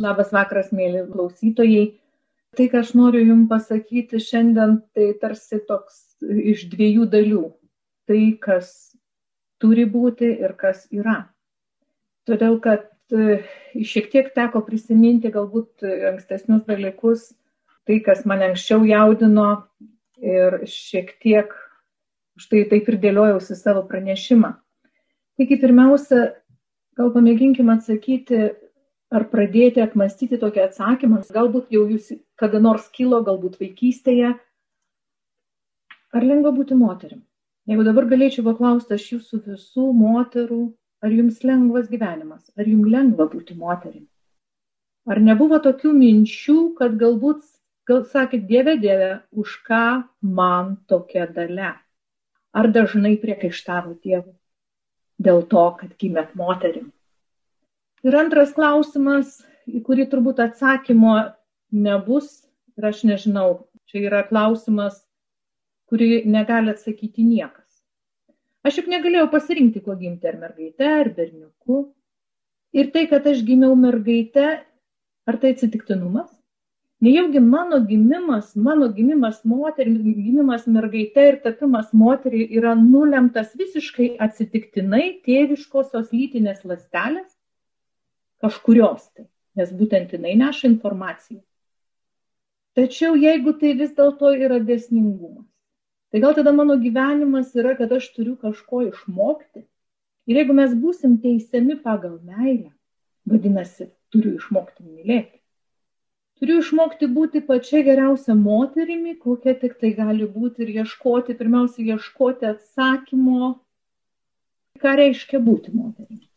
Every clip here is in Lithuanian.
Labas vakaras, mėly klausytojai. Tai, ką aš noriu Jums pasakyti šiandien, tai tarsi toks iš dviejų dalių. Tai, kas turi būti ir kas yra. Todėl, kad e, šiek tiek teko prisiminti galbūt ankstesnius dalykus, tai, kas mane anksčiau jaudino ir šiek tiek štai taip ir dėliojausi savo pranešimą. Taigi, pirmiausia, gal pamėginkime atsakyti ar pradėti apmastyti tokį atsakymą, galbūt jau jūs kada nors kilo, galbūt vaikystėje, ar lengva būti moterim? Jeigu dabar galėčiau paklausti aš jūsų visų moterų, ar jums lengvas gyvenimas, ar jums lengva būti moterim? Ar nebuvo tokių minčių, kad galbūt, gal sakėt, Dieve, Dieve, už ką man tokia dalė? Ar dažnai priekaištavo Dievui dėl to, kad gimėt moterim? Ir antras klausimas, į kurį turbūt atsakymo nebus, ir aš nežinau, čia yra klausimas, kurį negali atsakyti niekas. Aš juk negalėjau pasirinkti, kuo gimti, ar mergaite, ar berniuku. Ir tai, kad aš gimiau mergaite, ar tai atsitiktinumas? Nejaugi mano gimimas, mano gimimas moterimi, gimimas mergaite ir tapimas moteriai yra nulemtas visiškai atsitiktinai tėviškosios lytinės lastelės? Kažkurios tai, nes būtent jinai neša informaciją. Tačiau jeigu tai vis dėlto yra desningumas, tai gal tada mano gyvenimas yra, kad aš turiu kažko išmokti. Ir jeigu mes būsim teisiami pagal meilę, vadinasi, turiu išmokti mylėti. Turiu išmokti būti pačia geriausia moterimi, kokia tik tai gali būti ir ieškoti, pirmiausia, ieškoti atsakymo, ką reiškia būti moterimi.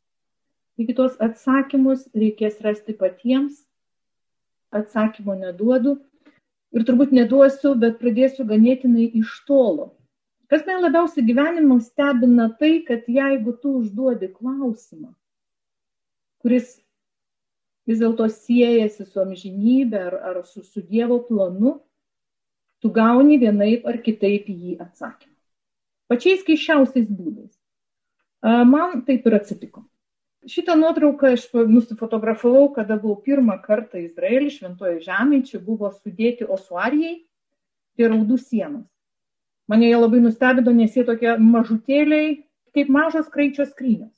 Taigi tuos atsakymus reikės rasti patiems. Atsakymo neduodu. Ir turbūt neduosiu, bet pradėsiu ganėtinai iš tolo. Kas man labiausiai gyvenimo stebina tai, kad jeigu tu užduodi klausimą, kuris vis dėlto siejasi su amžinybė ar, ar su, su Dievo planu, tu gauni vienaip ar kitaip jį atsakymą. Pačiais keiščiausiais būdais. Man taip ir atsitiko. Šitą nuotrauką aš nusifotografavau, kada buvau pirmą kartą Izraelį, šventoje žemėje, čia buvo sudėti osuarijai prie raudų sienos. Mane jie labai nustebino, nes jie tokie mažutėliai, kaip mažos kraičios skrynios.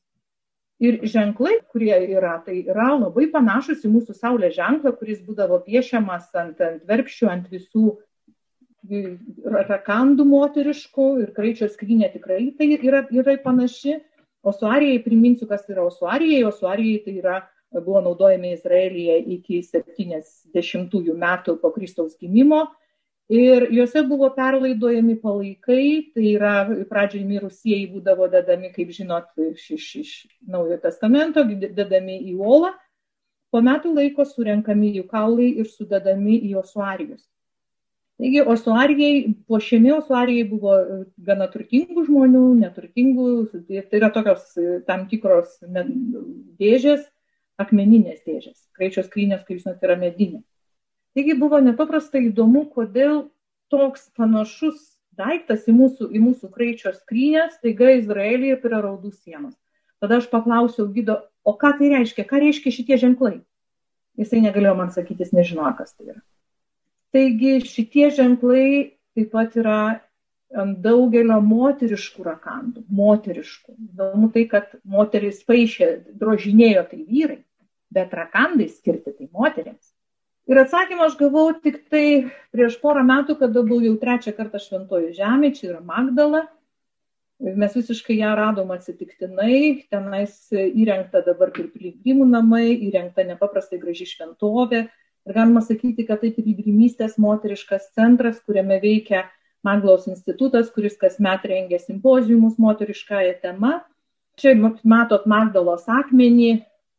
Ir ženklai, kurie yra, tai yra labai panašus į mūsų saulės ženklą, kuris būdavo piešiamas ant, ant verpščių, ant visų rakandų moteriškų ir kraičio skrynė tikrai tai yra, yra panaši Osuarijai, priminsiu, kas yra osuarijai. Osuarijai tai yra, buvo naudojami Izraelyje iki 70 metų po Kristaus gimimo. Ir juose buvo perlaidojami palaikai, tai yra pradžiai mirusieji būdavo dedami, kaip žinot, iš, iš, iš Naujojo testamento, dedami į uolą, po metų laiko surenkami jų kaulai ir sudedami į osuarijus. Taigi, osuarijai, puošiami osuarijai buvo e, gana turtingų žmonių, neturtingų, tai yra tokios e, tam tikros dėžės, akmeninės dėžės. Kraičios skrynės, kaip žinot, yra medinė. Taigi buvo nepaprastai įdomu, kodėl toks panašus daiktas į mūsų, į mūsų kraičio skrynės, taiga Izraelyje prie raudų sienos. Tada aš paklausiau gydo, o ką tai reiškia, ką reiškia šitie ženklai. Jisai negalėjo man sakyti, jis nežinojo, kas tai yra. Taigi šitie ženklai taip pat yra ant daugelio moteriškų rakandų, moteriškų. Įdomu tai, kad moteris paaišė, drožinėjo tai vyrai, bet rakandai skirti tai moteriams. Ir atsakymą aš gavau tik tai prieš porą metų, kada buvau jau trečią kartą šventojo žemė, čia yra Magdala. Mes visiškai ją radom atsitiktinai, tenais įrengta dabar kaip piligrimų namai, įrengta nepaprastai graži šventovė, Ir galima sakyti, kad tai piligrimystės moteriškas centras, kuriame veikia Maglaus institutas, kuris kasmet rengia simpozijumus moteriškąją temą. Čia matot Magdalos akmenį,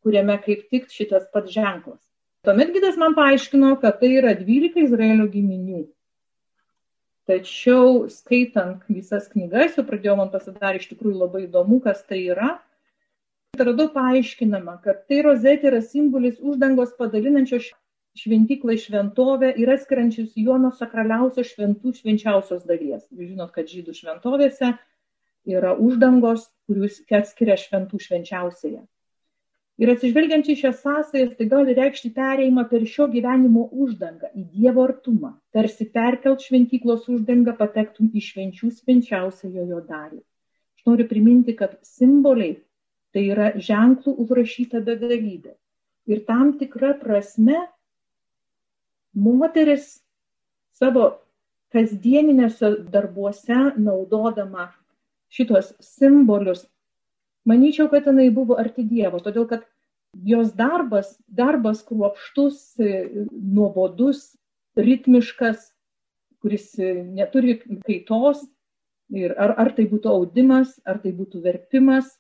kuriame kaip tik šitas pats ženklas. Tuomet gydas man paaiškino, kad tai yra 12 Izraelio giminių. Tačiau skaitant visas knygas, jau pradėjau man pasidarė iš tikrųjų labai įdomu, kas tai yra. Radau paaiškinama, kad tai rozetė yra simbolis uždangos padalinančios šventyklą į šventovę ir atskiriančius jo nuo sakraliausios šventų švenčiausios dalies. Jūs žinot, kad žydų šventovėse yra uždangos, kurius atskiria šventų švenčiausiai. Ir atsižvelgiant į šias sąsajas, tai gali reikšti perėjimą per šio gyvenimo uždangą į Dievo artumą, tarsi perkelt šventyklos uždangą patektum į švenčių švenčiausią jo dalį. Aš noriu priminti, kad simboliai tai yra ženklų užrašyta begalybė. Ir tam tikra prasme moteris savo kasdieninėse darbuose naudodama šitos simbolius Manyčiau, kad jinai buvo arti Dievo, todėl kad jos darbas, darbas kruopštus, nuobodus, ritmiškas, kuris neturi kaitos, ir ar, ar tai būtų audimas, ar tai būtų verpimas,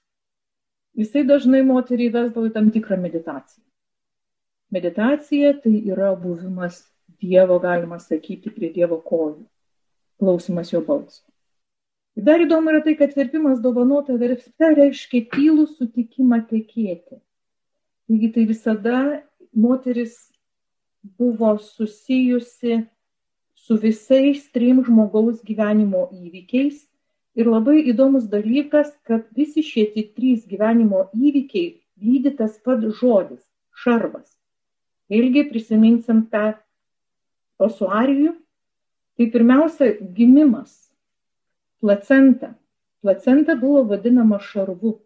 jisai dažnai moteriai vesdavo į tam tikrą meditaciją. Meditacija tai yra buvimas Dievo, galima sakyti, prie Dievo kojų, klausimas jo balso. Dar įdomu yra tai, kad verpimas dovanota verpste reiškia tylų sutikimą tekėti. Taigi tai visada moteris buvo susijusi su visais trim žmogaus gyvenimo įvykiais. Ir labai įdomus dalykas, kad visi šitie trys gyvenimo įvykiai lydi tas pats žodis - šarvas. Vėlgi prisiminsim tą osuarijų. Tai pirmiausia, gimimas placenta. Placenta buvo vadinama šarvu.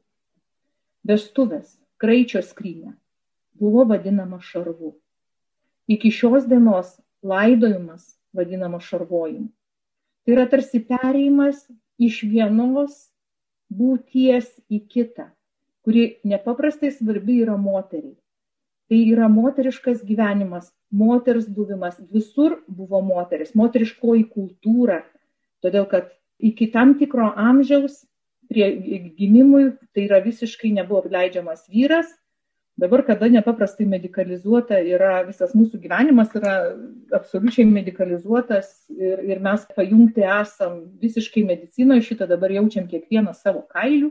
Vestuvės, kraičio skrynė buvo vadinama šarvu. Iki šios dienos laidojimas vadinama šarvojimu. Tai yra tarsi pereimas iš vienos būties į kitą, kuri nepaprastai svarbi yra moteriai. Tai yra moteriškas gyvenimas, moters buvimas, visur buvo moteris, moteriškoji kultūra, todėl kad iki tam tikro amžiaus prie gimimui tai yra visiškai nebuvo leidžiamas vyras. Dabar, kada nepaprastai medicalizuota yra visas mūsų gyvenimas, yra absoliučiai medicalizuotas ir, ir mes pajungti esam visiškai medicinoje, šitą dabar jaučiam kiekvienas savo kailių.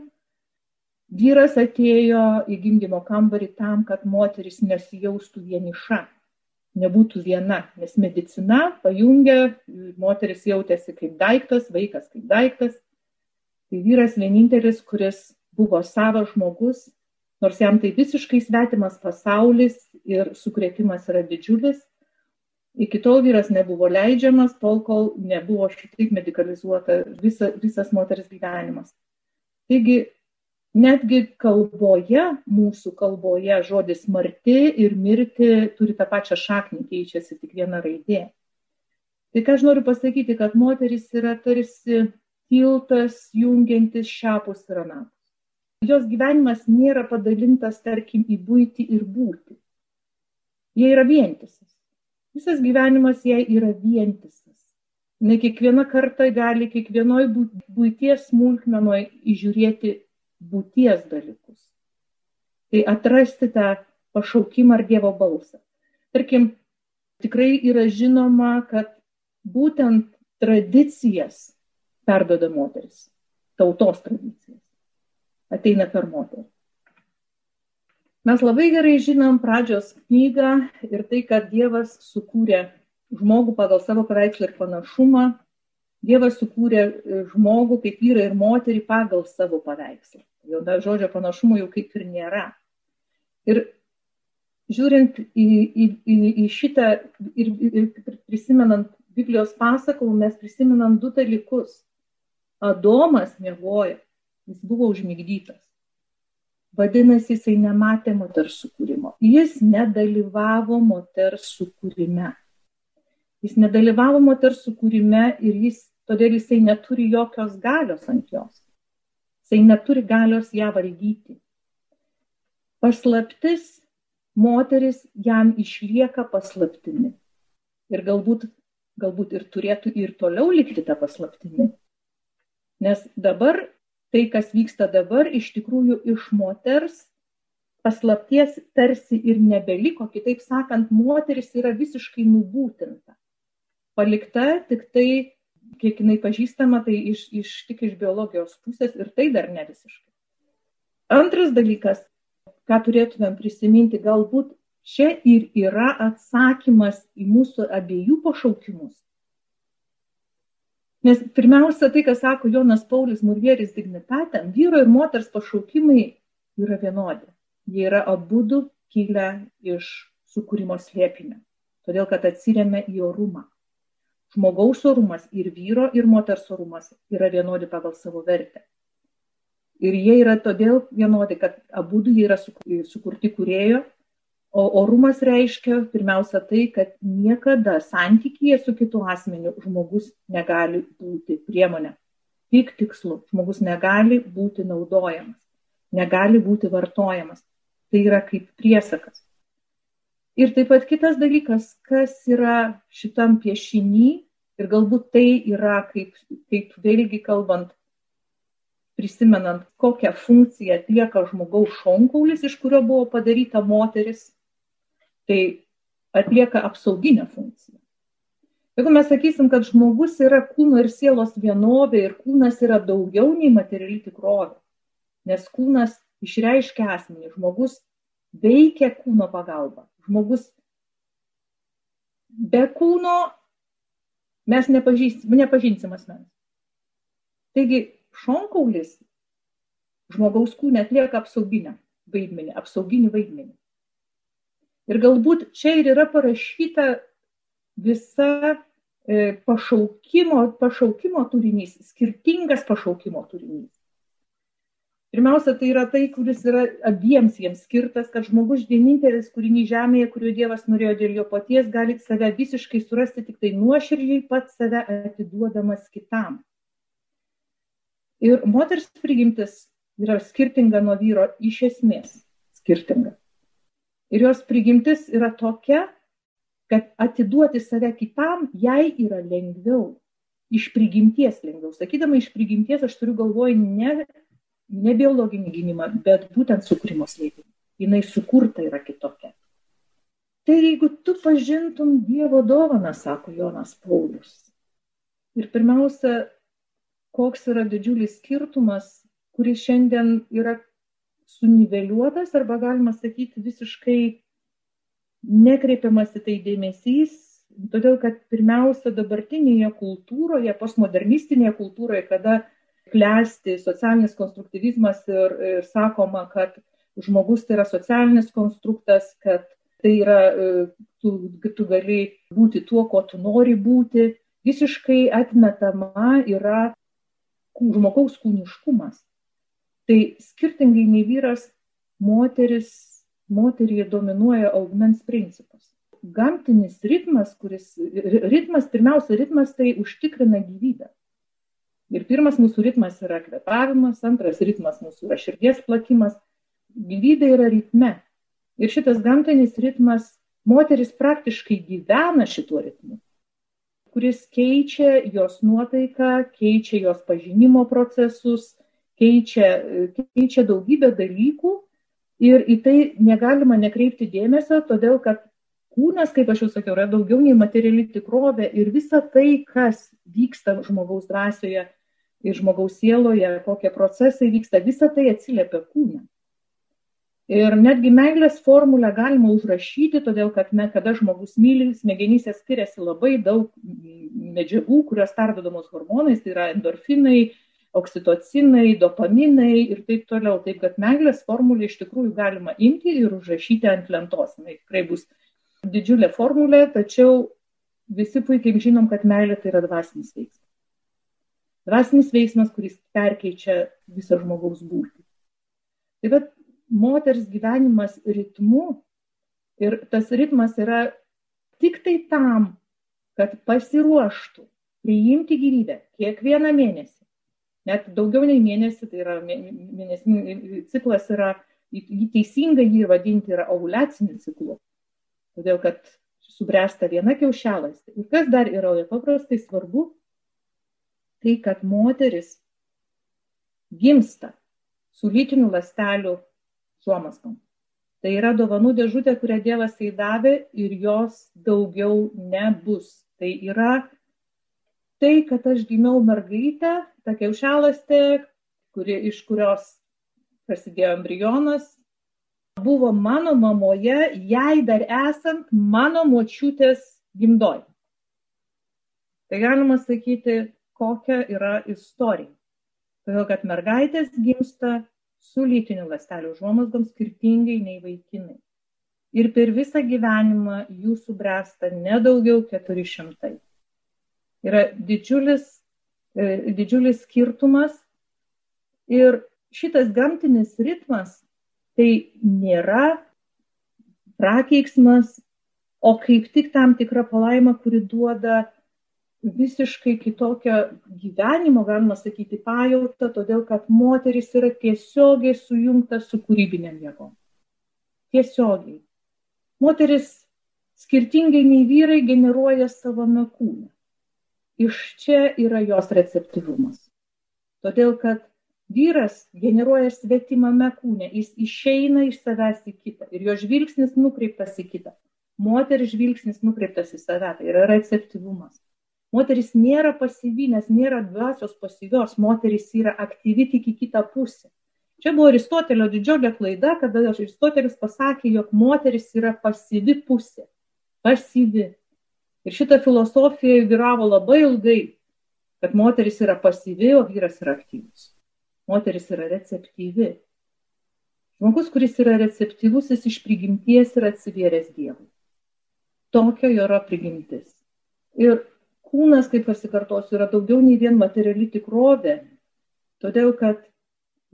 Vyras atėjo į gimdymo kambarį tam, kad moteris nesijaustų vieniša nebūtų viena, nes medicina pajungia, moteris jautėsi kaip daiktas, vaikas kaip daiktas. Tai vyras vienintelis, kuris buvo savas žmogus, nors jam tai visiškai svetimas pasaulis ir sukretimas yra didžiulis. Iki tol vyras nebuvo leidžiamas, tol kol nebuvo šitaip medicalizuota visa, visas moters gyvenimas. Taigi netgi kalboje, mūsų kalboje žodis marti ir mirti turi tą pačią šaknį, keičiasi tik viena raidė. Tai ką aš noriu pasakyti, kad moteris yra tarsi tiltas jungiantis šiapus ir anapus. Jos gyvenimas nėra padalintas, tarkim, į būti ir būti. Jie yra vientisas. Visas gyvenimas jai yra vientisas. Ne kiekviena karta gali kiekvienoj būties smulkmenoj įžiūrėti būties dalykus. Tai atrasti tą pašaukimą ar Dievo balsą. Tarkim, tikrai yra žinoma, kad būtent tradicijas perdoda moteris, tautos tradicijas. Ateina per moterį. Mes labai gerai žinom pradžios knygą ir tai, kad Dievas sukūrė žmogų pagal savo paveikslą ir panašumą. Dievas sukūrė žmogų kaip vyrą ir moterį pagal savo paveikslą jau dar žodžio panašumo jau kaip ir nėra. Ir žiūrint į, į, į, į šitą ir, ir prisimenant Biblijos pasakojimą, mes prisimenam du dalykus. Adomas mėgojo, jis buvo užmigdytas. Vadinasi, jisai nematė moters sukūrimo. Jis nedalyvavo moters sukūrime. Jis nedalyvavo moters sukūrime ir jis, todėl jisai neturi jokios galios ant jos. Jisai neturi galios ją valdyti. Paslaptis moteris jam išlieka paslaptimi. Ir galbūt, galbūt ir turėtų ir toliau likti tą paslaptimi. Nes dabar tai, kas vyksta dabar, iš tikrųjų iš moters paslapties tarsi ir nebeliko. Kitaip sakant, moteris yra visiškai nubūtinta. Palikta tik tai kiek jinai pažįstama, tai iš, iš, tik iš biologijos pusės ir tai dar ne visiškai. Antras dalykas, ką turėtumėm prisiminti, galbūt čia ir yra atsakymas į mūsų abiejų pašaukimus. Nes pirmiausia, tai, ką sako Jonas Paulius Murvieris dignitatam, vyro ir moters pašaukimai yra vienodi. jie yra abudu kilę iš sukūrimo slėpinio, todėl kad atsiriame į orumą. Žmogaus orumas ir vyro ir moters orumas yra vienodi pagal savo vertę. Ir jie yra todėl vienodi, kad abu jie yra sukurti kurėjo, o orumas reiškia pirmiausia tai, kad niekada santykyje su kitu asmeniu žmogus negali būti priemonė. Tik tikslu, žmogus negali būti naudojamas, negali būti vartojamas. Tai yra kaip priesakas. Ir taip pat kitas dalykas, kas yra šitam piešinį, ir galbūt tai yra, kaip, kaip vėlgi kalbant, prisimenant, kokią funkciją atlieka žmogaus šonkaulis, iš kurio buvo padaryta moteris, tai atlieka apsauginę funkciją. Jeigu mes sakysim, kad žmogus yra kūno ir sielos vienovė ir kūnas yra daugiau nei materiali tikrovė, nes kūnas išreiškia asmenį, žmogus veikia kūno pagalba. Žmogus be kūno mes nepažinsim asmens. Taigi šonkaulis žmogaus kūne atlieka apsauginę vaidmenį, apsauginį vaidmenį. Ir galbūt čia ir yra parašyta visa e, pašaukimo, pašaukimo turinys, skirtingas pašaukimo turinys. Pirmiausia, tai yra tai, kuris yra abiems jiems skirtas, kad žmogus vienintelis kūrinys žemėje, kuriuo Dievas norėjo dėl jo paties, gali save visiškai surasti tik tai nuoširdžiai pats save atiduodamas kitam. Ir moters prigimtis yra skirtinga nuo vyro iš esmės skirtinga. Ir jos prigimtis yra tokia, kad atiduoti save kitam jai yra lengviau. Iš prigimties lengviau. Sakydama iš prigimties, aš turiu galvoj ne ne biologinį gimimą, bet būtent sukūrimo slėpinį. Jis sukurta yra kitokia. Tai jeigu tu pažintum Dievo dovaną, sako Jonas Paulius. Ir pirmiausia, koks yra didžiulis skirtumas, kuris šiandien yra suniveliuotas arba galima sakyti visiškai nekreipiamas į tai dėmesys, todėl kad pirmiausia dabartinėje kultūroje, postmodernistinėje kultūroje, kada klesti socialinis konstruktyvizmas ir, ir sakoma, kad žmogus tai yra socialinis konstruktas, kad tai yra, e, tu, tu gali būti tuo, ko tu nori būti, visiškai atmetama yra žmogaus kūniškumas. Tai skirtingai nei vyras, moteris, moteryje dominuoja augmens principas. Gamtinis ritmas, kuris, ritmas, pirmiausia, ritmas tai užtikrina gyvybę. Ir pirmas mūsų ritmas yra kvepavimas, antras ritmas mūsų yra širdies plakimas. Gyvybė yra ritme. Ir šitas gamtinis ritmas, moteris praktiškai gyvena šituo ritmu, kuris keičia jos nuotaiką, keičia jos pažinimo procesus, keičia, keičia daugybę dalykų. Ir į tai negalima nekreipti dėmesio, todėl kad kūnas, kaip aš jau sakiau, yra daugiau nei materiali tikrovė ir visa tai, kas vyksta žmogaus drąsioje, ir žmogaus sieloje, kokie procesai vyksta, visa tai atsiliepia kūne. Ir netgi meilės formulę galima užrašyti, todėl kad me, kada žmogus myli, smegenyse skiriasi labai daug medžiagų, kurios perdodamos hormonais, tai yra endorfinai, oksitocinai, dopaminai ir taip toliau. Taip kad meilės formulę iš tikrųjų galima imti ir užrašyti ant lentos. Tai tikrai bus didžiulė formulė, tačiau visi puikiai žinom, kad meilė tai yra dvasinis veiksmas. Dvasinis veiksmas, kuris perkeičia visą žmogaus būtį. Tai bet moters gyvenimas ritmu ir tas ritmas yra tik tai tam, kad pasiruoštų priimti gyvybę kiekvieną mėnesį. Net daugiau nei mėnesį, tai yra mėnesinis ciklas yra, jį teisingai jį vadinti yra ovulaciniu ciklu. Todėl, kad subręsta viena kiaušialastė. Ir kas dar yra paprastai svarbu, tai, kad moteris gimsta su lytinių lastelių suomastom. Tai yra dovanų dėžutė, kurią Dievas įdavė ir jos daugiau nebus. Tai yra tai, kad aš gimiau mergaitę, ta kiaušialastė, kuri, iš kurios prasidėjo embrionas, buvo mano mamoje, jai dar esant mano močiutės gimdoj. Tai galima sakyti, kokia yra istorija. Todėl, kad mergaitės gimsta su lytiniu lastelių užuomasgom skirtingai nei vaikinai. Ir per visą gyvenimą jų subręsta nedaugiau 400. Yra didžiulis, e, didžiulis skirtumas ir šitas gamtinis ritmas tai nėra prakeiksmas, o kaip tik tam tikra palaima, kuri duoda visiškai kitokią gyvenimo, galima sakyti, pajautą, todėl kad moteris yra tiesiogiai sujungta su kūrybinėm jėgom. Tiesiogiai. Moteris skirtingai nei vyrai generuoja savame kūne. Iš čia yra jos receptyvumas. Todėl kad vyras generuoja svetimame kūne, jis išeina iš savęs į kitą ir jo žvilgsnis nukreiptas į kitą. Moteris žvilgsnis nukreiptas į save, tai yra receptyvumas. Moteris nėra pasyvi, nes nėra dvasios pasyvios, moteris yra aktyvi tik į kitą pusę. Čia buvo Aristotelio didžiulė klaida, kada Aristotelis pasakė, jog moteris yra pasyvi pusė. Pasyvi. Ir šita filosofija vyravo labai ilgai, kad moteris yra pasyvi, o vyras yra aktyvus moteris yra receptyvi. Žmogus, kuris yra receptyvus, jis iš prigimties yra atsivėręs Dievui. Tokia jo yra prigimtis. Ir kūnas, kaip pasikartosiu, yra daugiau nei vien materiali tikrovė. Todėl, kad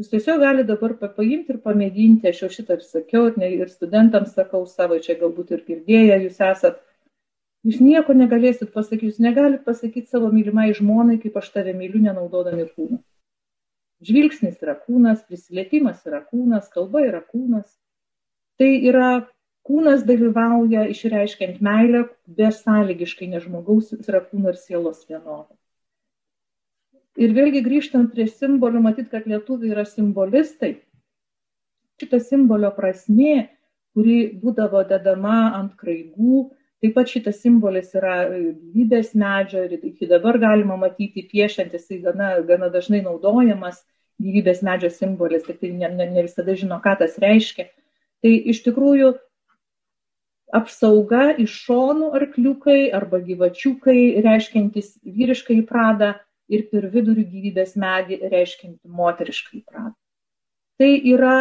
jūs tiesiog galite dabar paimti ir pamėginti, aš jau šitą ir sakiau, ir, ne, ir studentams sakau savo, čia galbūt ir girdėję, jūs esat, jūs nieko negalėsit pasakyti, jūs negalite pasakyti savo mylimai žmonai, kaip aš tave myliu, nenaudodami kūną. Žvilgsnis yra kūnas, prisilietimas yra kūnas, kalba yra kūnas. Tai yra kūnas dalyvauja išreiškiant meilę besąlygiškai, nes žmogaus yra kūno ir sielos vienovė. Ir vėlgi grįžtant prie simbolių, matyt, kad lietuviai yra simbolistai. Šita simbolio prasme, kuri būdavo dedama ant kraigų, Taip pat šitas simbolis yra gyvybės medžio ir iki dabar galima matyti piešiant, jisai gana, gana dažnai naudojamas gyvybės medžio simbolis, tik tai ne, ne, ne visada žino, ką tas reiškia. Tai iš tikrųjų apsauga iš šonų arkliukai arba gyvačiukai reiškiantis vyriškai pradą ir per vidurį gyvybės medį reiškianti moteriškai pradą. Tai yra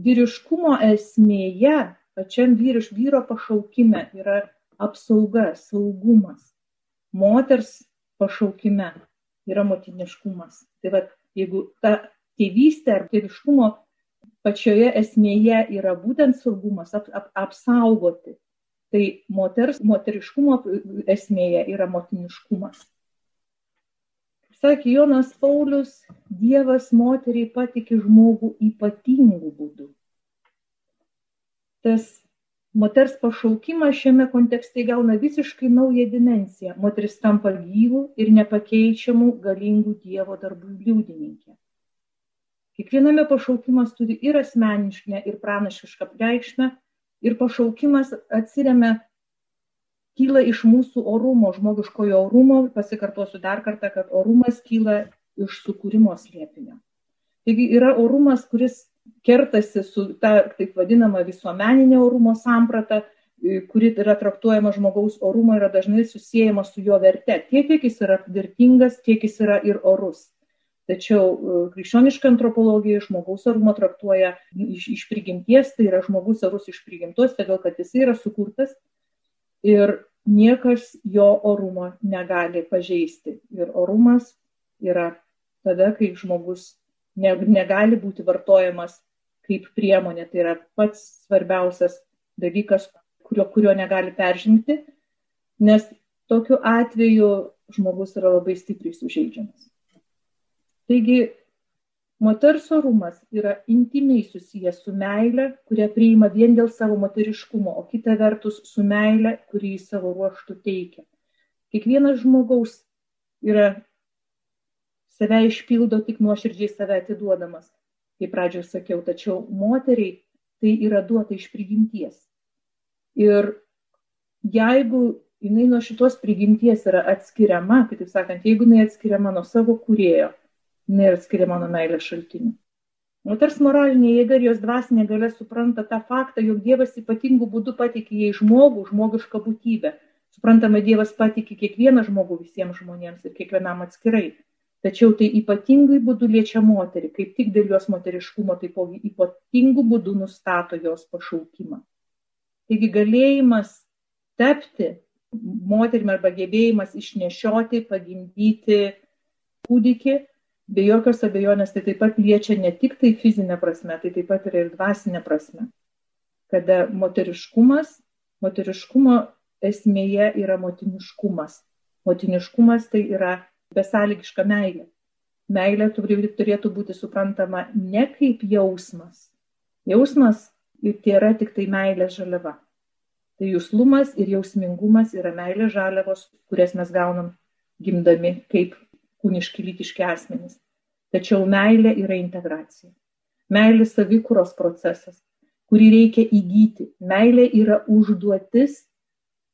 vyriškumo esmėje pačiam vyriš, vyro pašaukime yra apsauga, saugumas. Moters pašaukime yra motiniškumas. Tai vad, jeigu ta tėvystė ar tėviškumo pačioje esmėje yra būtent saugumas, ap, ap, apsaugoti, tai moters, moteriškumo esmėje yra motiniškumas. Sakė Jonas Paulius, Dievas moteriai patikė žmogų ypatingų būdų tas moters pašaukimas šiame kontekste įgauna visiškai naują dimensiją. Moteris tampa gyvų ir nepakeičiamų galingų Dievo darbų liudininkė. Kiekviename pašaukimas turi ir asmenišką, ir pranašišką reikšmę, ir pašaukimas atsiriame, kyla iš mūsų orumo, žmogiškojo orumo, pasikartosiu dar kartą, kad orumas kyla iš sukūrimo slėpinio. Taigi yra orumas, kuris kertasi su ta taip vadinama visuomeninė orumo samprata, e, kuri yra traktuojama žmogaus orumo, yra dažnai susijęjama su jo verte. Tiek, kiek jis yra vertingas, tiek jis yra ir orus. Tačiau e, krikščioniška antropologija žmogaus orumą traktuoja iš, iš prigimties, tai yra žmogus orus iš prigimtos, todėl kad jis yra sukurtas ir niekas jo orumo negali pažeisti. Ir orumas yra tada, kai žmogus ne, negali būti vartojamas kaip priemonė. Tai yra pats svarbiausias dalykas, kurio, kurio negali peržengti, nes tokiu atveju žmogus yra labai stipriai sužeidžiamas. Taigi, moters orumas yra intimiai susijęs su meile, kurią priima vien dėl savo moteriškumo, o kita vertus su meile, kurį į savo ruoštų teikia. Kiekvienas žmogaus yra save išpildo tik nuoširdžiai save atiduodamas, kaip pradžioje sakiau, tačiau moteriai tai yra duota iš prigimties. Ir jeigu jinai nuo šitos prigimties yra atskiriama, kitaip sakant, jeigu jinai atskiriama nuo savo kūrėjo, yra atskiriama nuo meilės šaltinių. Moters moralinė jėga ir jos dvasinė galia supranta tą faktą, jog Dievas ypatingų būdų patikė jai žmogų, žmogišką būtybę. Suprantama, Dievas patikė kiekvieną žmogų visiems žmonėms ir kiekvienam atskirai. Tačiau tai ypatingai būdu liečia moterį, kaip tik dėl jos moteriškumo, taipogi ypatingų būdų nustato jos pašaukimą. Taigi galėjimas tapti moterimi arba gebėjimas išnešioti, pagimdyti kūdikį, be jokios abejonės tai taip pat liečia ne tik tai fizinę prasme, tai taip pat yra ir dvasinė prasme. Kada moteriškumas, moteriškumo esmėje yra motiniškumas. Motiniškumas tai yra besąlygiška meilė. Meilė turėtų būti suprantama ne kaip jausmas. Jausmas tai yra tik tai meilės žaliava. Tai jūslumas ir jausmingumas yra meilės žaliavos, kurias mes gaunam gimdami kaip kūniški lytiški asmenys. Tačiau meilė yra integracija. Meilė savikūros procesas, kurį reikia įgyti. Meilė yra užduotis,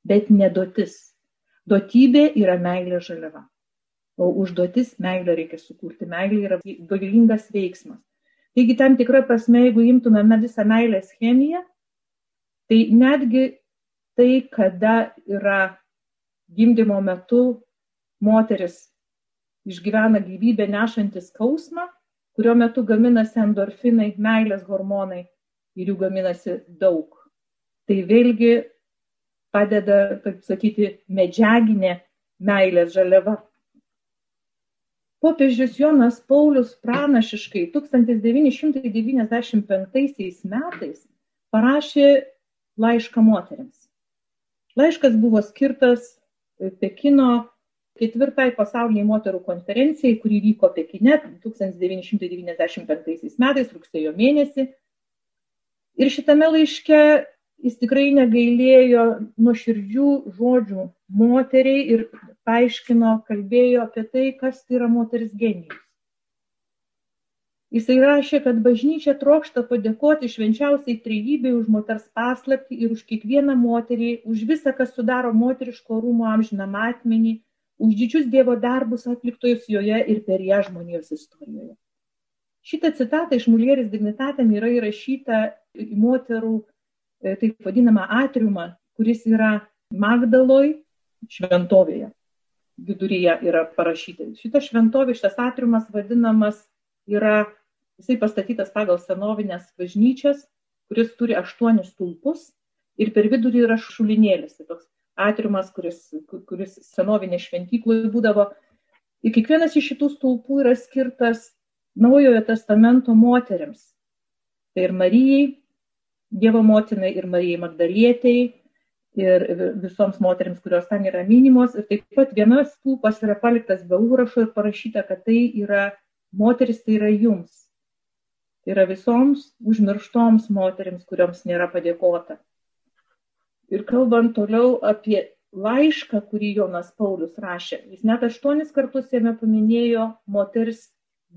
bet nedotis. Duotybė yra meilė žaliava. O užduotis meilę reikia sukurti. Meilė yra galingas veiksmas. Taigi tam tikrą prasme, jeigu imtumėme visą meilės chemiją, tai netgi tai, kada yra gimdymo metu moteris išgyvena gyvybę nešantis skausmą, kurio metu gaminasi endorfinai, meilės hormonai ir jų gaminasi daug. Tai vėlgi padeda, taip sakyti, medžiaginė meilės žaliava popiežius Jonas Paulius pranašiškai 1995 metais parašė laišką moteriams. Laiškas buvo skirtas Pekino ketvirtai pasauliniai moterų konferencijai, kuri vyko Pekine 1995 metais rugsėjo mėnesį. Ir šitame laiške jis tikrai negailėjo nuoširdžių žodžių moteriai ir paaiškino, kalbėjo apie tai, kas tai yra moteris genijus. Jisai rašė, kad bažnyčia trokšta padėkoti švenčiausiai trejybei už moters paslapti ir už kiekvieną moterį, už visą, kas sudaro moteriško rūmo amžiną matmenį, už didžius Dievo darbus atliktojus joje ir per ją žmonijos istorijoje. Šitą citatą iš Mulieris Dignitatėm yra įrašyta į moterų E, taip vadinamą atriumą, kuris yra Magdaloj šventovėje. Viduryje yra parašyta. Šitas šventovė, šitas atriumas vadinamas yra, jisai pastatytas pagal senovinės bažnyčias, kuris turi aštuonis stulpus ir per vidurį yra šulinėlis. Tai toks atriumas, kuris, kuris senovinė šventykloje būdavo. Ir kiekvienas iš šitų stulpų yra skirtas Naujojo testamento moteriams. Tai ir Marijai, Dievo motinai ir Marijai Magdalietei ir visoms moteriams, kurios ten yra minimos. Ir taip pat vienas stulpas yra paliktas be užrašo ir parašyta, kad tai yra moteris, tai yra jums. Tai yra visoms užmirštoms moteriams, kurioms nėra padėkota. Ir kalbant toliau apie laišką, kurį Jonas Paulius rašė, jis net aštuonis kartus jame paminėjo moters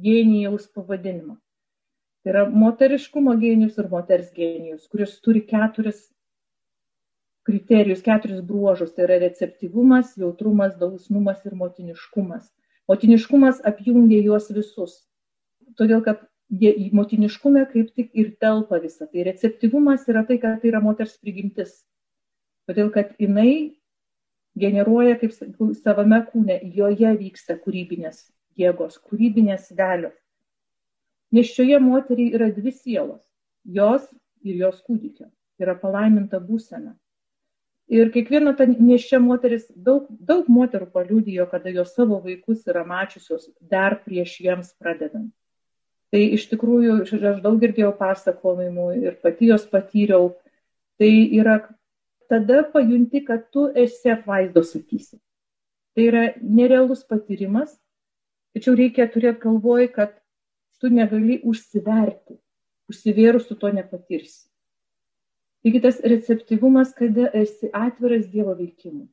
genijaus pavadinimą. Tai yra moteriškumo genijus ir moters genijus, kuris turi keturis kriterijus, keturis bruožus. Tai yra receptyvumas, jautrumas, dausnumas ir motiniškumas. Motiniškumas apjungia juos visus. Todėl, kad jie į motiniškumą kaip tik ir telpa visą. Tai receptyvumas yra tai, kad tai yra moters prigimtis. Todėl, kad jinai generuoja kaip savame kūne, joje vyksta kūrybinės jėgos, kūrybinės galios. Neščioje moteriai yra dvi sielos - jos ir jos kūdikio. Yra palaiminta būsena. Ir kiekviena ta neščia moteris, daug, daug moterų paliudijo, kada jos savo vaikus yra mačiusios dar prieš jiems pradedant. Tai iš tikrųjų, aš daug girdėjau pasakojimų ir pati jos patyriau. Tai yra tada pajunti, kad tu esi apvaizdos sakysi. Tai yra nerealus patyrimas, tačiau reikia turėti galvoj, kad tu negali užsiverti. Užsivėrus tu to nepatirsi. Taigi tas receptyvumas, kada esi atviras Dievo veikimui.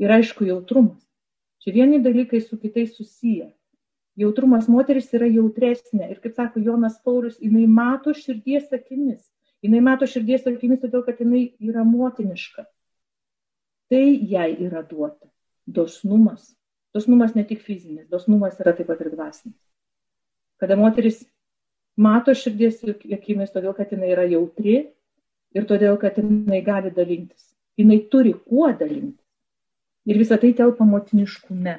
Ir aišku, jautrumas. Čia vieni dalykai su kitais susiję. Jautrumas moteris yra jautresnė. Ir kaip sako Jonas Paulius, jinai mato širdies akimis. Jinai mato širdies akimis todėl, kad jinai yra motiniška. Tai jai yra duota. Dosnumas. Dosnumas ne tik fizinis, dosnumas yra taip pat ir dvasinis kada moteris mato širdies akimis, todėl kad jinai yra jautri ir todėl kad jinai gali dalintis. Jinai turi kuo dalintis. Ir visą tai telpa motiniškume.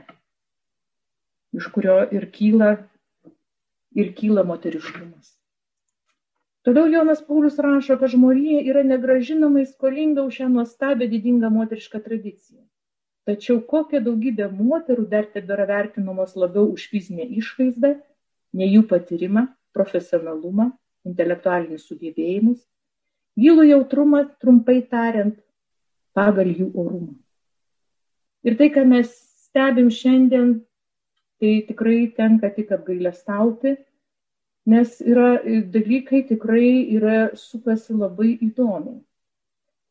iš kurio ir kyla, ir kyla moteriškumas. Toliau Jonas Paulius rašo, kad žmonija yra negražinamai skolinga už šią nuostabią didingą moterišką tradiciją. Tačiau kokia daugybė moterų dar tebėra vertinamos labiau už fizinę išvaizdą, ne jų patyrimą, profesionalumą, intelektualinius sugebėjimus, gilų jautrumą, trumpai tariant, pagal jų orumą. Ir tai, ką mes stebim šiandien, tai tikrai tenka tik apgailestauti, nes yra dalykai tikrai yra supasi labai įdomiai.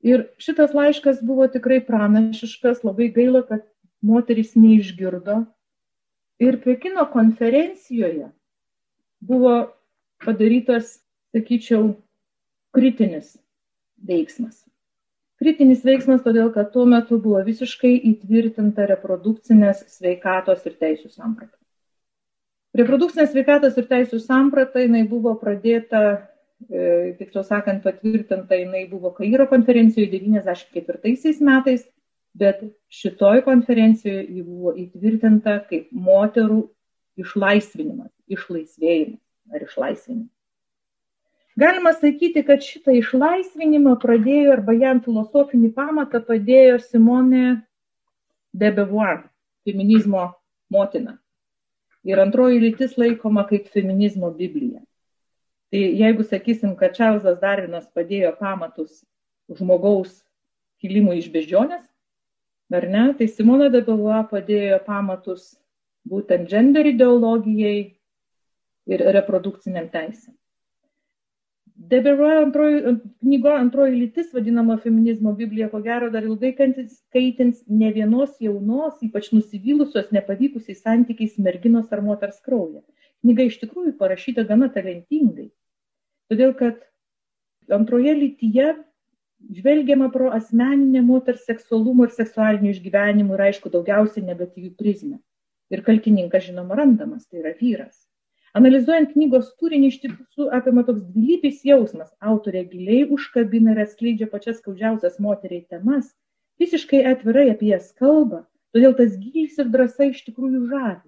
Ir šitas laiškas buvo tikrai pranašiškas, labai gaila, kad moteris neišgirdo. Ir Pekino konferencijoje buvo padarytas, sakyčiau, kritinis veiksmas. Kritinis veiksmas todėl, kad tuo metu buvo visiškai įtvirtinta reprodukcinės sveikatos ir teisų samprata. Reprodukcinės sveikatos ir teisų samprata jinai buvo pradėta, e, tiksliau sakant, patvirtinta jinai buvo Kairo konferencijoje 94 metais, bet šitoj konferencijoje ji buvo įtvirtinta kaip moterų išlaisvinimas, išlaisvėjimas ar išlaisvinimas. Galima sakyti, kad šitą išlaisvinimą pradėjo arba jam filosofinį pamatą padėjo Simone de Beauvoir, feminizmo motina. Ir antroji lytis laikoma kaip feminizmo Biblija. Tai jeigu sakysim, kad Čarlzas Darvinas padėjo pamatus žmogaus kilimui iš beždžionės, ar ne, tai Simona Beauvoir padėjo pamatus būtent gender ideologijai ir reprodukciniam teisėm. Deberoje antroji, knygo antroji lytis, vadinama feminizmo Biblija, ko gero dar ilgai skaitins ne vienos jaunos, ypač nusivylusios, nepavykusiais santykiais merginos ar moters kraują. Knyga iš tikrųjų parašyta gana talentingai. Todėl, kad antroje lytyje žvelgiama pro asmeninę moters seksualumo ir seksualinių išgyvenimų ir aišku daugiausiai negatyvių prizmę. Ir kaltininkas žinoma randamas, tai yra vyras. Analizuojant knygos turinį iš tiesų apima toks dvilypis jausmas. Autorė giliai užkabina ir atskleidžia pačias skaudžiausias moteriai temas, visiškai atvirai apie jas kalba, todėl tas gylis ir drąsa iš tikrųjų žavi.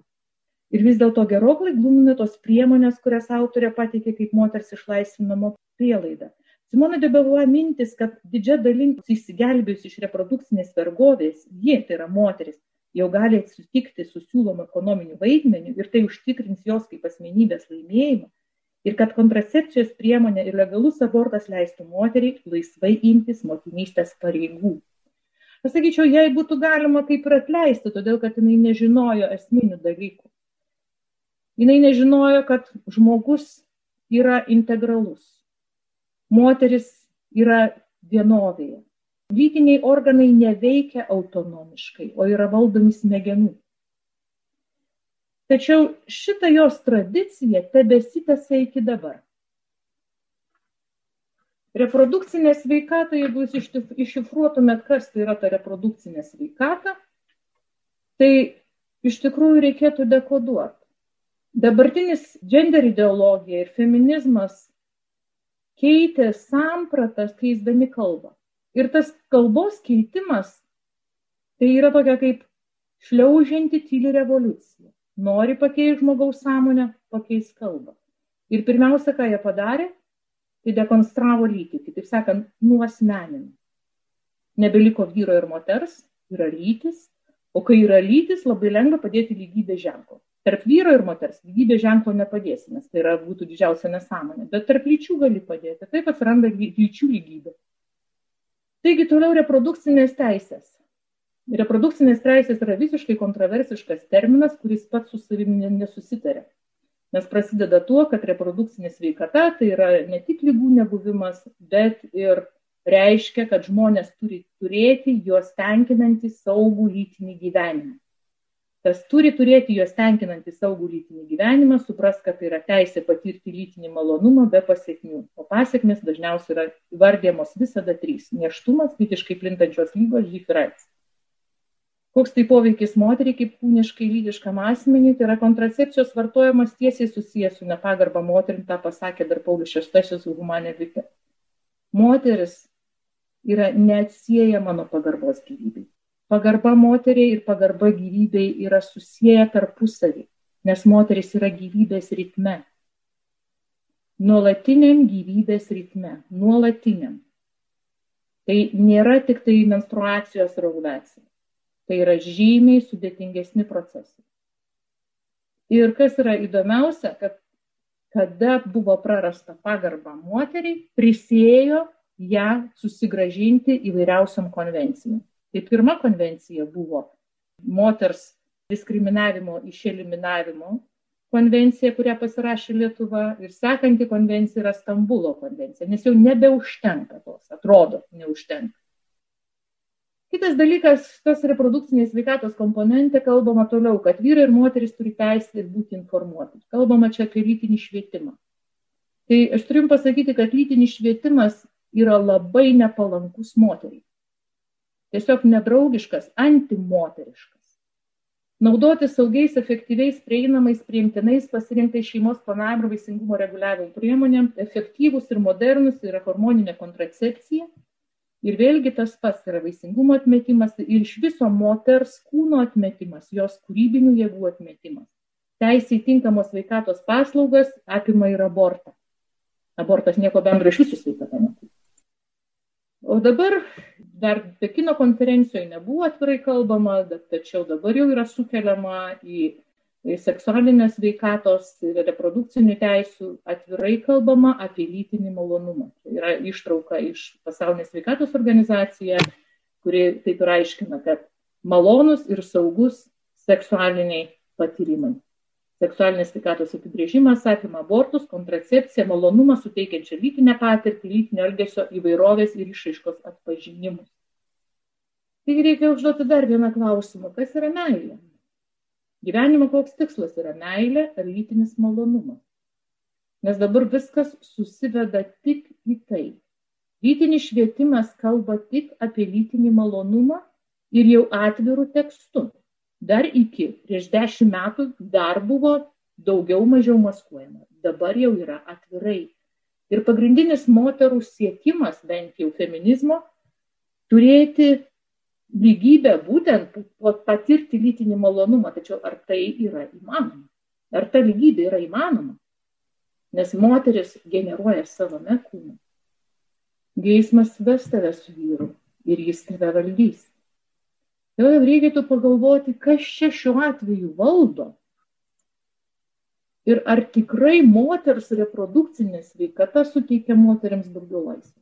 Ir vis dėlto gerokai glumina tos priemonės, kurias autorė pateikė kaip moters išlaisvinamo prielaidą. Simona de Beauvoir mintis, kad didžia dalim įsigelbėjus iš reprodukcinės vergovės, ji, tai yra moteris, jau gali sutikti su siūlomu ekonominiu vaidmeniu ir tai užtikrins jos kaip asmenybės laimėjimą ir kad kontracepcijos priemonė ir legalus abortas leistų moteriai laisvai imtis motinystės pareigų. Aš sakyčiau, jei būtų galima kaip ir atleisti, todėl kad jinai nežinojo esminių dalykų. Jinai nežinojo, kad žmogus yra integralus. Moteris yra vienovėje lytiniai organai neveikia autonomiškai, o yra valdomi smegenų. Tačiau šita jos tradicija tebesitęsia iki dabar. Reprodukcinė sveikata, jeigu jūs iššifruotumėt, kas tai yra ta reprodukcinė sveikata, tai iš tikrųjų reikėtų dekoduoti. Dabartinis gender ideologija ir feminizmas keitė sampratas, keisdami kalbą. Ir tas kalbos keitimas tai yra tokia kaip šliaužianti tyli revoliucija. Nori pakeisti žmogaus sąmonę, pakeis kalbą. Ir pirmiausia, ką jie padarė, tai dekonstravo lytį, kitaip sakant, nuosmenino. Nebeliko vyro ir moters, yra lytis, o kai yra lytis, labai lengva padėti lygybę ženklo. Tarp vyro ir moters lygybė ženklo nepadėsi, nes tai yra, būtų didžiausia nesąmonė, bet tarp lyčių gali padėti. Taip atsiranda lyčių lygybė. Taigi toliau reprodukcinės teisės. Reprodukcinės teisės yra visiškai kontroversiškas terminas, kuris pats su savimi nesusitarė. Nes prasideda tuo, kad reprodukcinė sveikata tai yra ne tik lygų nebuvimas, bet ir reiškia, kad žmonės turi turėti juos tenkinantį saugų lytinį gyvenimą kas turi turėti juos tenkinantį saugų lytinį gyvenimą, supras, kad tai yra teisė patirti lytinį malonumą be pasiekmių. O pasiekmes dažniausiai yra vardėmos visada trys - neštumas, kritiškai plintančios lygos, aids. Koks tai poveikis moteriai kaip kūniškai lytiškam asmeniui, tai yra kontracepcijos vartojimas tiesiai susijęs su nepagarba moterim, tą pasakė dar Paulius VI humanė vykė. Moteris yra neatsiejama nuo pagarbos gyvybei pagarba moteriai ir pagarba gyvybei yra susiję tarpusavį. nes moteris yra gyvybės ritme. Nuolatiniam gyvybės ritme, nuolatiniam. Tai nėra tik tai menstruacijos ir ovulacija. Tai yra žymiai sudėtingesni procesai. Ir kas yra įdomiausia, kad kada buvo prarasta pagarba moteriai, prisėjo ją susigražinti įvairiausiam konvencijom. Tai pirma konvencija buvo moters diskriminavimo išeliminavimo konvencija, kurią pasirašė Lietuva ir sekanti konvencija yra Stambulo konvencija, nes jau nebeužtenka tos, atrodo, neužtenka. Kitas dalykas, tas reprodukcinės sveikatos komponentė, kalbama toliau, kad vyrai ir moteris turi teisę būti informuoti. Kalbama čia apie lytinį švietimą. Tai aš turiu pasakyti, kad lytinis švietimas yra labai nepalankus moteriai. Tiesiog nedraugiškas, antimoteriškas. Naudoti saugiais, efektyviais, prieinamais, priimtinais, pasirinktais šeimos planavimo ir vaisingumo reguliavimo priemonėm, efektyvus ir modernus yra hormoninė kontracepcija Ir vėlgi tas pats yra vaisingumo atmetimas ir iš viso moters kūno atmetimas, jos kūrybinių jėgų atmetimas. Teisė į tinkamos sveikatos paslaugas apima ir abortą. Abortas nieko bendro iš visų sveikata neturi. O dabar dar Pekino konferencijoje nebuvo atvirai kalbama, tačiau dabar jau yra sukeliama į seksualinės veikatos ir reprodukcinių teisų atvirai kalbama apie lytinį malonumą. Tai yra ištrauka iš pasaulinės veikatos organizacija, kuri taip ir aiškina, kad malonus ir saugus seksualiniai patyrimai. Seksualinės sveikatos apibrėžimas apima abortus, kontracepciją, malonumą suteikiančią lytinę patirtį, lytinio elgesio įvairovės ir išaiškos atpažinimus. Taigi reikia užduoti dar vieną klausimą. Kas yra meilė? Gyvenimo koks tikslas yra meilė ar lytinis malonumas. Nes dabar viskas susiveda tik į tai. Lytinis švietimas kalba tik apie lytinį malonumą ir jau atvirų tekstų. Dar iki, prieš dešimt metų, dar buvo daugiau mažiau maskuojama. Dabar jau yra atvirai. Ir pagrindinis moterų siekimas, bent jau feminizmo, turėti lygybę būtent patirti lytinį malonumą, tačiau ar tai yra įmanoma? Ar ta lygybė yra įmanoma? Nes moteris generuoja savame kūne. Geismas ves tave su vyru ir jis tave valdys. Jau reikėtų pagalvoti, kas čia šiuo atveju valdo. Ir ar tikrai moters reprodukcinė sveikata suteikia moteriams daugiau laisvės?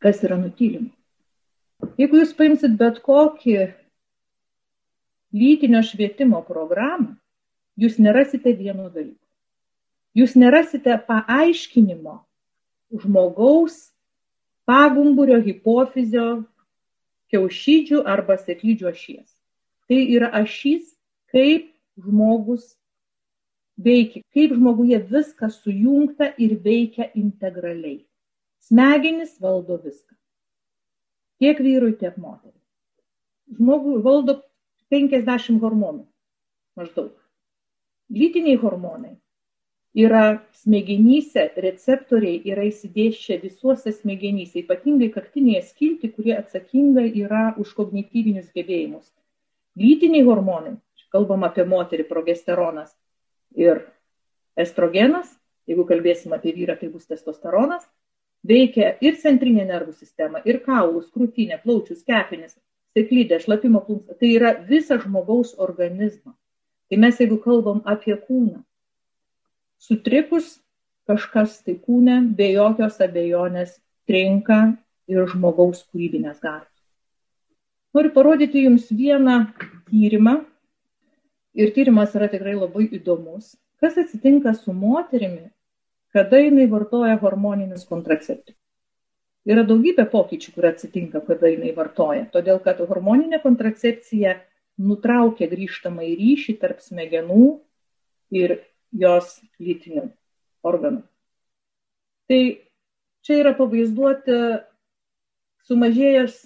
Kas yra nutylima? Jeigu jūs paimsit bet kokį lytinio švietimo programą, jūs nerasite vieno dalyko. Jūs nerasite paaiškinimo žmogaus pagumburio, hipofizio, kiaušydžių arba sėklydžių ašies. Tai yra ašys, kaip žmogus veikia, kaip žmoguje viskas sujungta ir veikia integraliai. Smegenys valdo viską tiek vyrui, tiek moteriai. Žmogų valdo 50 hormonų maždaug. Lytiniai hormonai yra smegenyse, receptoriai yra įsidėšę visuose smegenyse, ypatingai kaktinėje skilti, kurie atsakinga yra už kognityvinius gebėjimus. Lytiniai hormonai, kalbam apie moterį, progesteronas ir estrogenas, jeigu kalbėsim apie vyrą, tai bus testosteronas, veikia ir centrinė nervų sistema, ir kaulus, krūtinė, plaučius, kepenis, sėklydė, šlapimo plunksna. Tai yra visą žmogaus organizmą. Tai mes jeigu kalbam apie kūną, sutrikus kažkas tai kūne be jokios abejonės trinka ir žmogaus kūrybinės galios. Noriu parodyti Jums vieną tyrimą. Ir tyrimas yra tikrai labai įdomus. Kas atsitinka su moterimi, kada jinai vartoja hormoninius kontraceptikus. Yra daugybė pokyčių, kurie atsitinka, kada jinai vartoja. Todėl, kad hormoninė kontracepcija nutraukia grįžtamą į ryšį tarp smegenų ir jos lytinių organų. Tai čia yra pavaizduoti sumažėjęs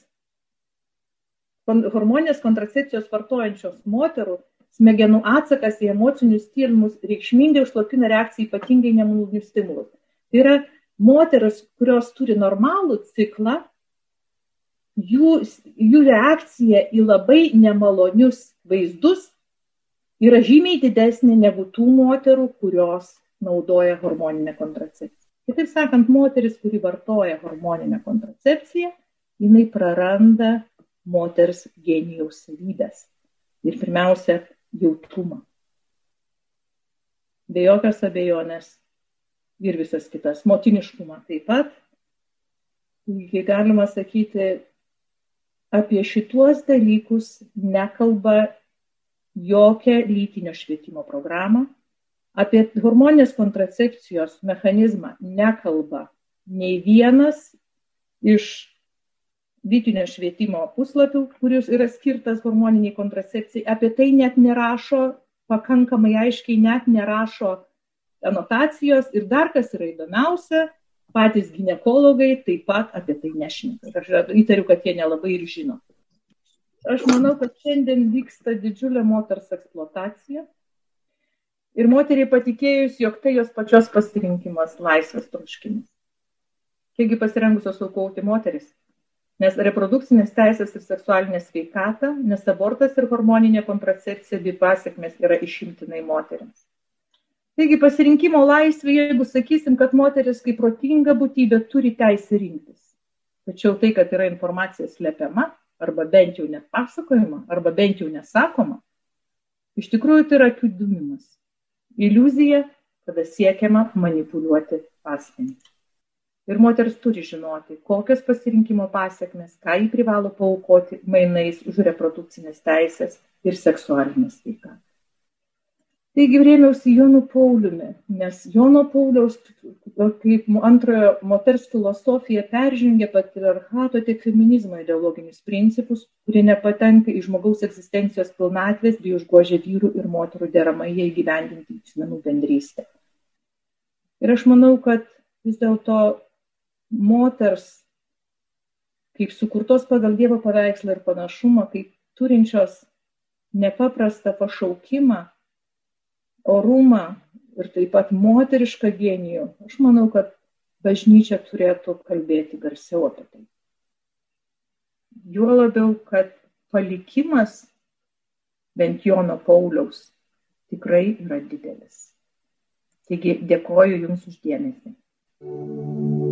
hormoninės kontracepcijos vartojančios moterų smegenų atsakas į emocinius tyrimus reikšmingai užslopina reakciją ypatingai nemalonius stimulus. Tai yra moteris, kurios turi normalų ciklą, jų, jų reakcija į labai nemalonius vaizdus yra žymiai didesnė negu tų moterų, kurios naudoja hormoninę kontracepciją. Kitaip sakant, moteris, kuri vartoja hormoninę kontracepciją, jinai praranda moters genijaus savybės. Ir pirmiausia, jautrumą. Be jokios abejonės ir visas kitas. Motiniškumą taip pat. Taigi galima sakyti, apie šituos dalykus nekalba jokia lytinio švietimo programa, apie hormoninės kontracepcijos mechanizmą nekalba nei vienas iš lytinio švietimo puslapių, kuris yra skirtas hormoniniai kontracepcijai, apie tai net nerašo pakankamai aiškiai, net nerašo anotacijos ir dar kas yra įdomiausia, patys gynekologai taip pat apie tai nešneka. Aš įtariu, kad jie nelabai ir žino. Aš manau, kad šiandien vyksta didžiulė moters eksploatacija ir moteriai patikėjus, jog tai jos pačios pasirinkimas, laisvės troškimas. Kiekgi pasirengusios aukoti moteris? Nes reprodukcinės teisės ir seksualinė sveikata, nes abortas ir hormoninė kontracepcija bei pasiekmes yra išimtinai moteriams. Taigi pasirinkimo laisvė, jeigu sakysim, kad moteris kaip protinga būtybė turi teisę rinktis. Tačiau tai, kad yra informacija slepiama, arba bent jau net pasakojama, arba bent jau nesakoma, iš tikrųjų tai yra akių dumimas iliuzija, kada siekiama manipuliuoti asmenį. Ir moteris turi žinoti, kokios pasirinkimo pasiekmes, ką jį privalo paukoti mainais už reprodukcinės teisės ir seksualinę sveikatą. Taigi rėmiausi Jonu Pauliumi, nes Jono Pauliaus kaip antrojo moters filosofija peržengia patriarchato tiek feminizmo ideologinius principus, kurie nepatenka į žmogaus egzistencijos pilnatvės bei užgožia vyrų ir moterų deramai jie įgyvendinti asmenų bendrystę. Ir aš manau, kad vis dėlto moters kaip sukurtos pagal Dievo paveikslą ir panašumą, kaip turinčios nepaprastą pašaukimą, orumą ir taip pat moterišką genijų, aš manau, kad bažnyčia turėtų kalbėti garsiau apie tai. Juo labiau, kad palikimas bent Jono Pauliaus tikrai yra didelis. Taigi dėkoju Jums uždėmesi. thank you